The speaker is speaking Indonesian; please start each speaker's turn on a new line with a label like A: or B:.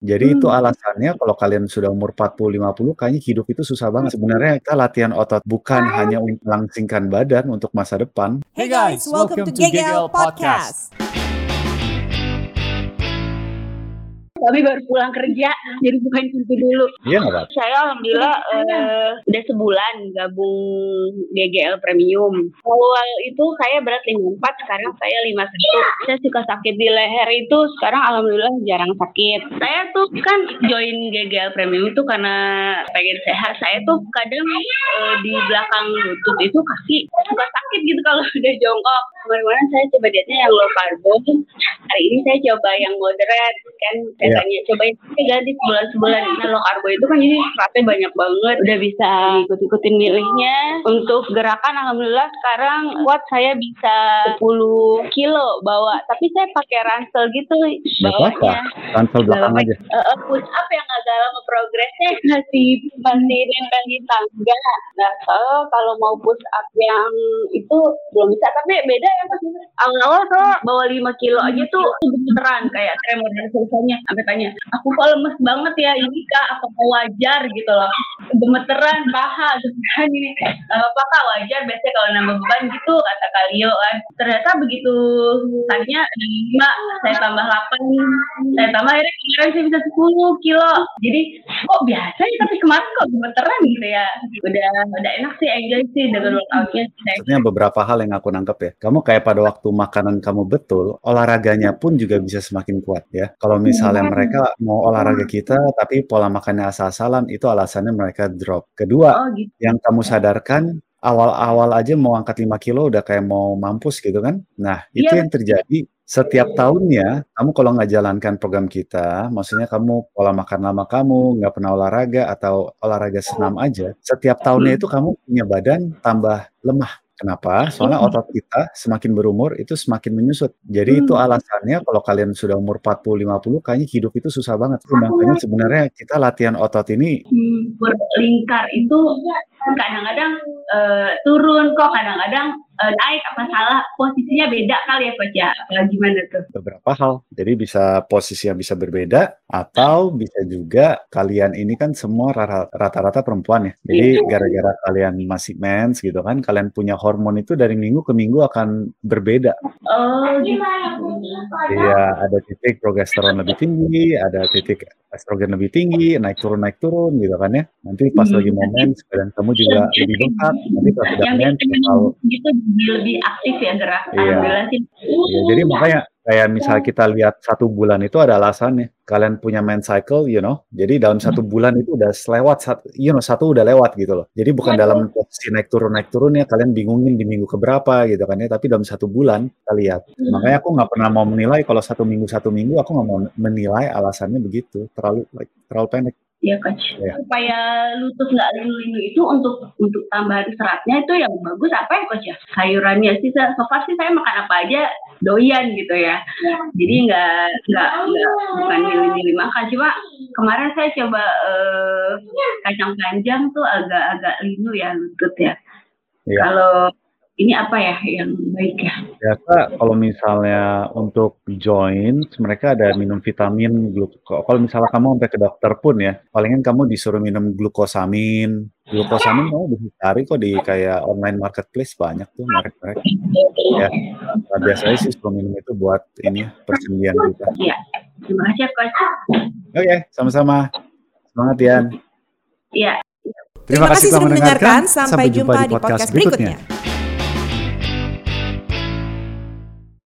A: Jadi itu alasannya kalau kalian sudah umur 40, 50 kayaknya hidup itu susah banget. Sebenarnya kita latihan otot bukan hanya untuk melangsingkan badan untuk masa depan.
B: Hey guys, welcome to GGL Podcast.
C: Kami baru pulang kerja, jadi bukan pintu dulu.
A: Iya nggak Pak?
C: Saya alhamdulillah eh, udah sebulan gabung GGL Premium. Awal itu saya berat 54, sekarang saya 51. Saya suka sakit di leher itu, sekarang alhamdulillah jarang sakit. Saya tuh kan join GGL Premium itu karena pengen sehat. Saya tuh kadang eh, di belakang lutut itu kaki suka sakit gitu kalau udah jongkok. Kemarin-kemarin saya coba dietnya yang low karbo. Hari ini saya coba yang moderate kan. Saya
A: Iya.
C: tanya cobain saya ganti sebulan sebulan. Nah low karbo itu kan jadi seratnya banyak banget. Udah bisa ikut-ikutin milihnya. Untuk gerakan alhamdulillah sekarang kuat saya bisa 10 kilo bawa. Tapi saya pakai ransel gitu bawanya.
A: Ransel belakang aja.
C: Eh, eh, push up yang agak lama progresnya masih nempel di tangga. Nah, soalnya kalau mau push up yang itu belum bisa. Tapi beda ya pas awal-awal saya bawa 5 kilo aja tuh gemeteran kayak tremor dan selesainya. Sampai tanya, aku kok lemes banget ya ini kak, apa wajar gitu loh. Gemeteran, paha, gemeteran ini. Gak apa kak, wajar biasanya kalau nambah beban gitu kata Kalio kan. Ternyata begitu tadinya 5, saya tambah 8, saya tambah akhirnya kemarin saya bisa 10 kilo. Jadi kok biasa ya tapi kemarin kok gemeteran gitu ya. Udah udah enak sih enjoy sih dengan workoutnya.
A: Maksudnya beberapa hal yang aku nangkep ya. Kamu kayak pada waktu makanan kamu betul, olahraganya pun juga bisa semakin kuat ya. Kalau misalnya
C: Hmm.
A: mereka mau olahraga kita, tapi pola makannya asal-asalan, itu alasannya mereka drop. Kedua,
C: oh gitu.
A: yang kamu sadarkan awal-awal aja mau angkat 5 kilo udah kayak mau mampus gitu kan. Nah, itu
C: Iya.
A: yang terjadi setiap tahunnya kamu kalau nggak jalankan program kita, maksudnya kamu pola makan lama kamu, nggak pernah olahraga atau olahraga senam aja, setiap tahunnya itu kamu punya badan tambah lemah. Kenapa? Soalnya otot kita semakin berumur itu semakin menyusut. Jadi itu
C: Hmm.
A: alasannya kalau kalian sudah umur 40, 50 kayaknya hidup itu susah banget. Makanya sebenarnya kita latihan otot ini
C: Hmm, berlingkar itu kadang-kadang eh, turun kok kadang-kadang eh, naik apa salah posisinya beda kali ya coach ya apa gimana tuh
A: beberapa hal. Jadi bisa posisi yang bisa berbeda atau bisa juga kalian ini kan semua rata-rata perempuan ya. Jadi
C: Iya.
A: gara-gara kalian masih mens gitu kan, kalian punya hormon itu dari minggu ke minggu akan berbeda.
C: oh gitu
A: Iya, ada titik progesteron lebih tinggi, ada titik estrogen lebih tinggi, naik turun naik turun gitu kan ya. Nanti pas
C: Hmm.
A: lagi mau mens badan kamu juga lebih bengkak, nanti pas udah
C: yang
A: mens
C: bikin
A: bakal
C: gitu jadi lebih aktif ya gerak
A: Iya. Iya, jadi makanya kayak misalnya kita lihat satu bulan itu ada alasannya. Kalian punya men's cycle, you know. Jadi dalam satu bulan itu udah selewat, sat- you know, satu udah lewat gitu loh. Jadi bukan dalam posisi naik turun naik turun ya kalian bingungin di minggu keberapa gitu kan ya. Tapi dalam satu bulan kita lihat. Makanya aku nggak pernah mau menilai kalau satu minggu satu minggu aku nggak mau menilai alasannya begitu. Terlalu like, terlalu pendek.
C: Iya coach.
A: Iya.
C: Supaya lutut nggak linu-linu itu untuk untuk tambahan seratnya itu yang bagus apa ya coach ya? Sayurannya sih saya- so far sih saya makan apa aja doyan gitu ya. Jadi nggak nggak nggak bukan milih-milih makan. Cuma kemarin saya coba eh, kacang panjang tuh agak-agak linu ya lutut ya.
A: Iya.
C: Kalau ini apa ya yang baik ya?
A: Biasa kalau misalnya untuk joints mereka ada minum vitamin gluko. Kalau misalnya kamu sampai ke dokter pun ya, palingan kamu disuruh minum glukosamin. Glukosamin kamu bisa cari kok di kayak online marketplace banyak tuh merek-merek. Ya. Nah, biasanya sih suruh minum itu buat ini ya, persendian kita.
C: Iya. Terima kasih ya coach.
A: Oke, sama-sama. Semangat Yan.
C: Iya.
B: Terima kasih sudah mendengarkan. Sampai jumpa di podcast berikutnya.